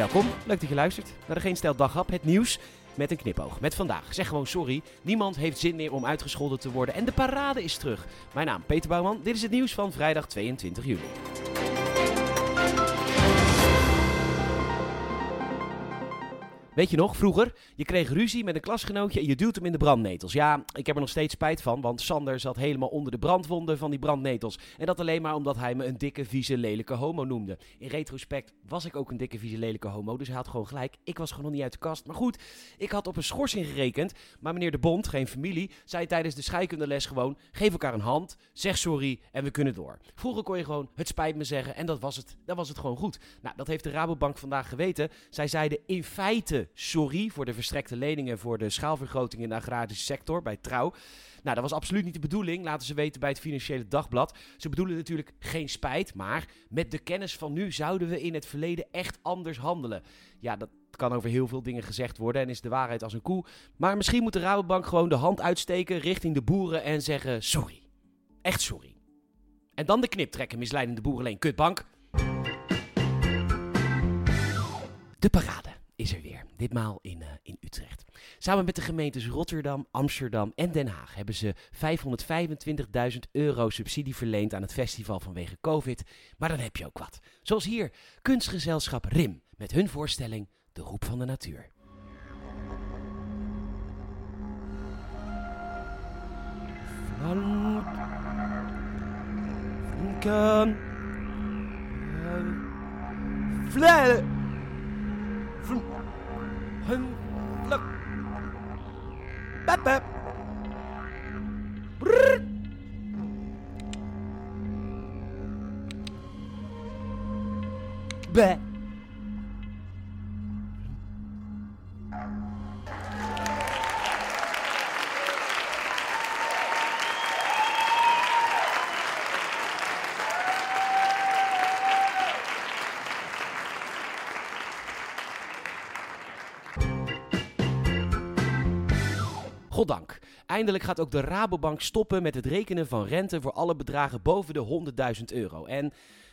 Welkom, leuk dat je luistert naar de Geen Stel Daghap, het nieuws met een knipoog. Met vandaag, zeg gewoon sorry, niemand heeft zin meer om uitgescholden te worden en de parade is terug. Mijn naam Peter Bouwman, dit is het nieuws van vrijdag 22 juli. Weet je nog, vroeger, je kreeg ruzie met een klasgenootje en je duwt hem in de brandnetels. Ja, ik heb er nog steeds spijt van, want Sander zat helemaal onder de brandwonden van die brandnetels. En dat alleen maar omdat hij me een dikke, vieze, lelijke homo noemde. In retrospect was ik ook een dikke, vieze, lelijke homo, dus hij had gewoon gelijk. Ik was gewoon nog niet uit de kast. Maar goed, ik had op een schorsing gerekend, maar meneer de Bond, geen familie, zei tijdens de scheikundeles gewoon, geef elkaar een hand, zeg sorry en we kunnen door. Vroeger kon je gewoon, het spijt me zeggen en dat was het. Dan was het gewoon goed. Nou, dat heeft de Rabobank vandaag geweten. Zij zeiden in feite sorry voor de verstrekte leningen voor de schaalvergroting in de agrarische sector bij Trouw. Nou, dat was absoluut niet de bedoeling, laten ze weten bij het Financiële Dagblad. Ze bedoelen natuurlijk geen spijt, maar met de kennis van nu zouden we in het verleden echt anders handelen. Ja, dat kan over heel veel dingen gezegd worden en is de waarheid als een koe. Maar misschien moet de Rabobank gewoon de hand uitsteken richting de boeren en zeggen sorry. Echt sorry. En dan de knip trekken, misleidende boerenleen kutbank. De parade is er weer. Ditmaal in, uh, in Utrecht. Samen met de gemeentes Rotterdam, Amsterdam en Den Haag hebben ze 525.000 euro subsidie verleend aan het festival vanwege COVID. Maar dan heb je ook wat. Zoals hier kunstgezelschap RIM met hun voorstelling De Roep van de Natuur. Hình... Hình... Lực... Bếp bếp Bếp Goddank. Eindelijk gaat ook de Rabobank stoppen met het rekenen van rente voor alle bedragen boven de 100.000 euro. En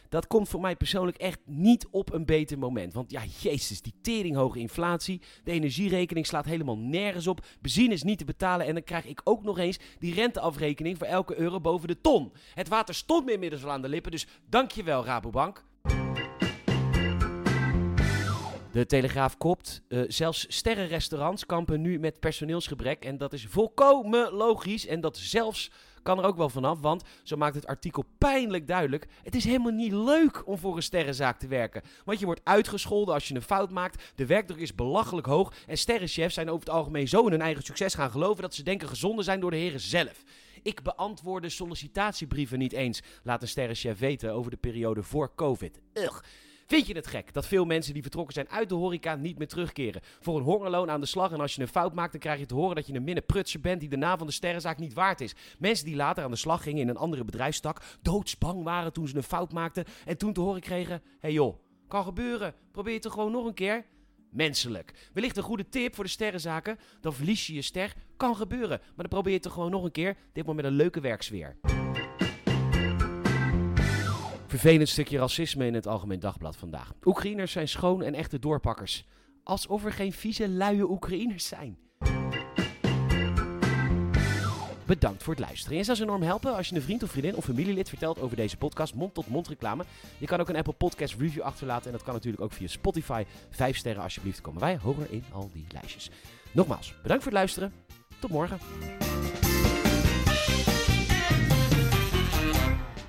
dat komt voor mij persoonlijk echt niet op een beter moment. Want ja, jezus, die teringhoge inflatie. De energierekening slaat helemaal nergens op. Benzine is niet te betalen. En dan krijg ik ook nog eens die renteafrekening voor elke euro boven de ton. Het water stond me inmiddels al aan de lippen. Dus dankjewel, Rabobank. De Telegraaf kopt. Uh, zelfs sterrenrestaurants kampen nu met personeelsgebrek. En dat is volkomen logisch. En dat zelfs kan er ook wel vanaf. Want, zo maakt het artikel pijnlijk duidelijk. Het is helemaal niet leuk om voor een sterrenzaak te werken. Want je wordt uitgescholden als je een fout maakt. De werkdruk is belachelijk hoog. En sterrenchefs zijn over het algemeen zo in hun eigen succes gaan geloven. dat ze denken gezonden zijn door de heren zelf. Ik beantwoordde sollicitatiebrieven niet eens. Laat een sterrenchef weten over de periode voor COVID. Ugh. Vind je het gek dat veel mensen die vertrokken zijn uit de horeca niet meer terugkeren? Voor een hongerloon aan de slag en als je een fout maakt, dan krijg je te horen dat je een minneprutser bent die de naam van de sterrenzaak niet waard is. Mensen die later aan de slag gingen in een andere bedrijfstak, doodsbang waren toen ze een fout maakten en toen te horen kregen: hey joh, kan gebeuren, probeer het er gewoon nog een keer. Menselijk. Wellicht een goede tip voor de sterrenzaken. Dan verlies je je ster. Kan gebeuren. Maar dan probeer je het er gewoon nog een keer. Dit maar met een leuke werksfeer. Vervelend stukje racisme in het Algemeen Dagblad vandaag. Oekraïners zijn schoon en echte doorpakkers. Alsof er geen vieze, luie Oekraïners zijn. Bedankt voor het luisteren. Je zou enorm helpen als je een vriend of vriendin of familielid vertelt over deze podcast. Mond-tot-mond reclame. Je kan ook een Apple Podcast review achterlaten. En dat kan natuurlijk ook via Spotify. Vijf sterren alsjeblieft. Komen wij hoger in al die lijstjes. Nogmaals, bedankt voor het luisteren. Tot morgen.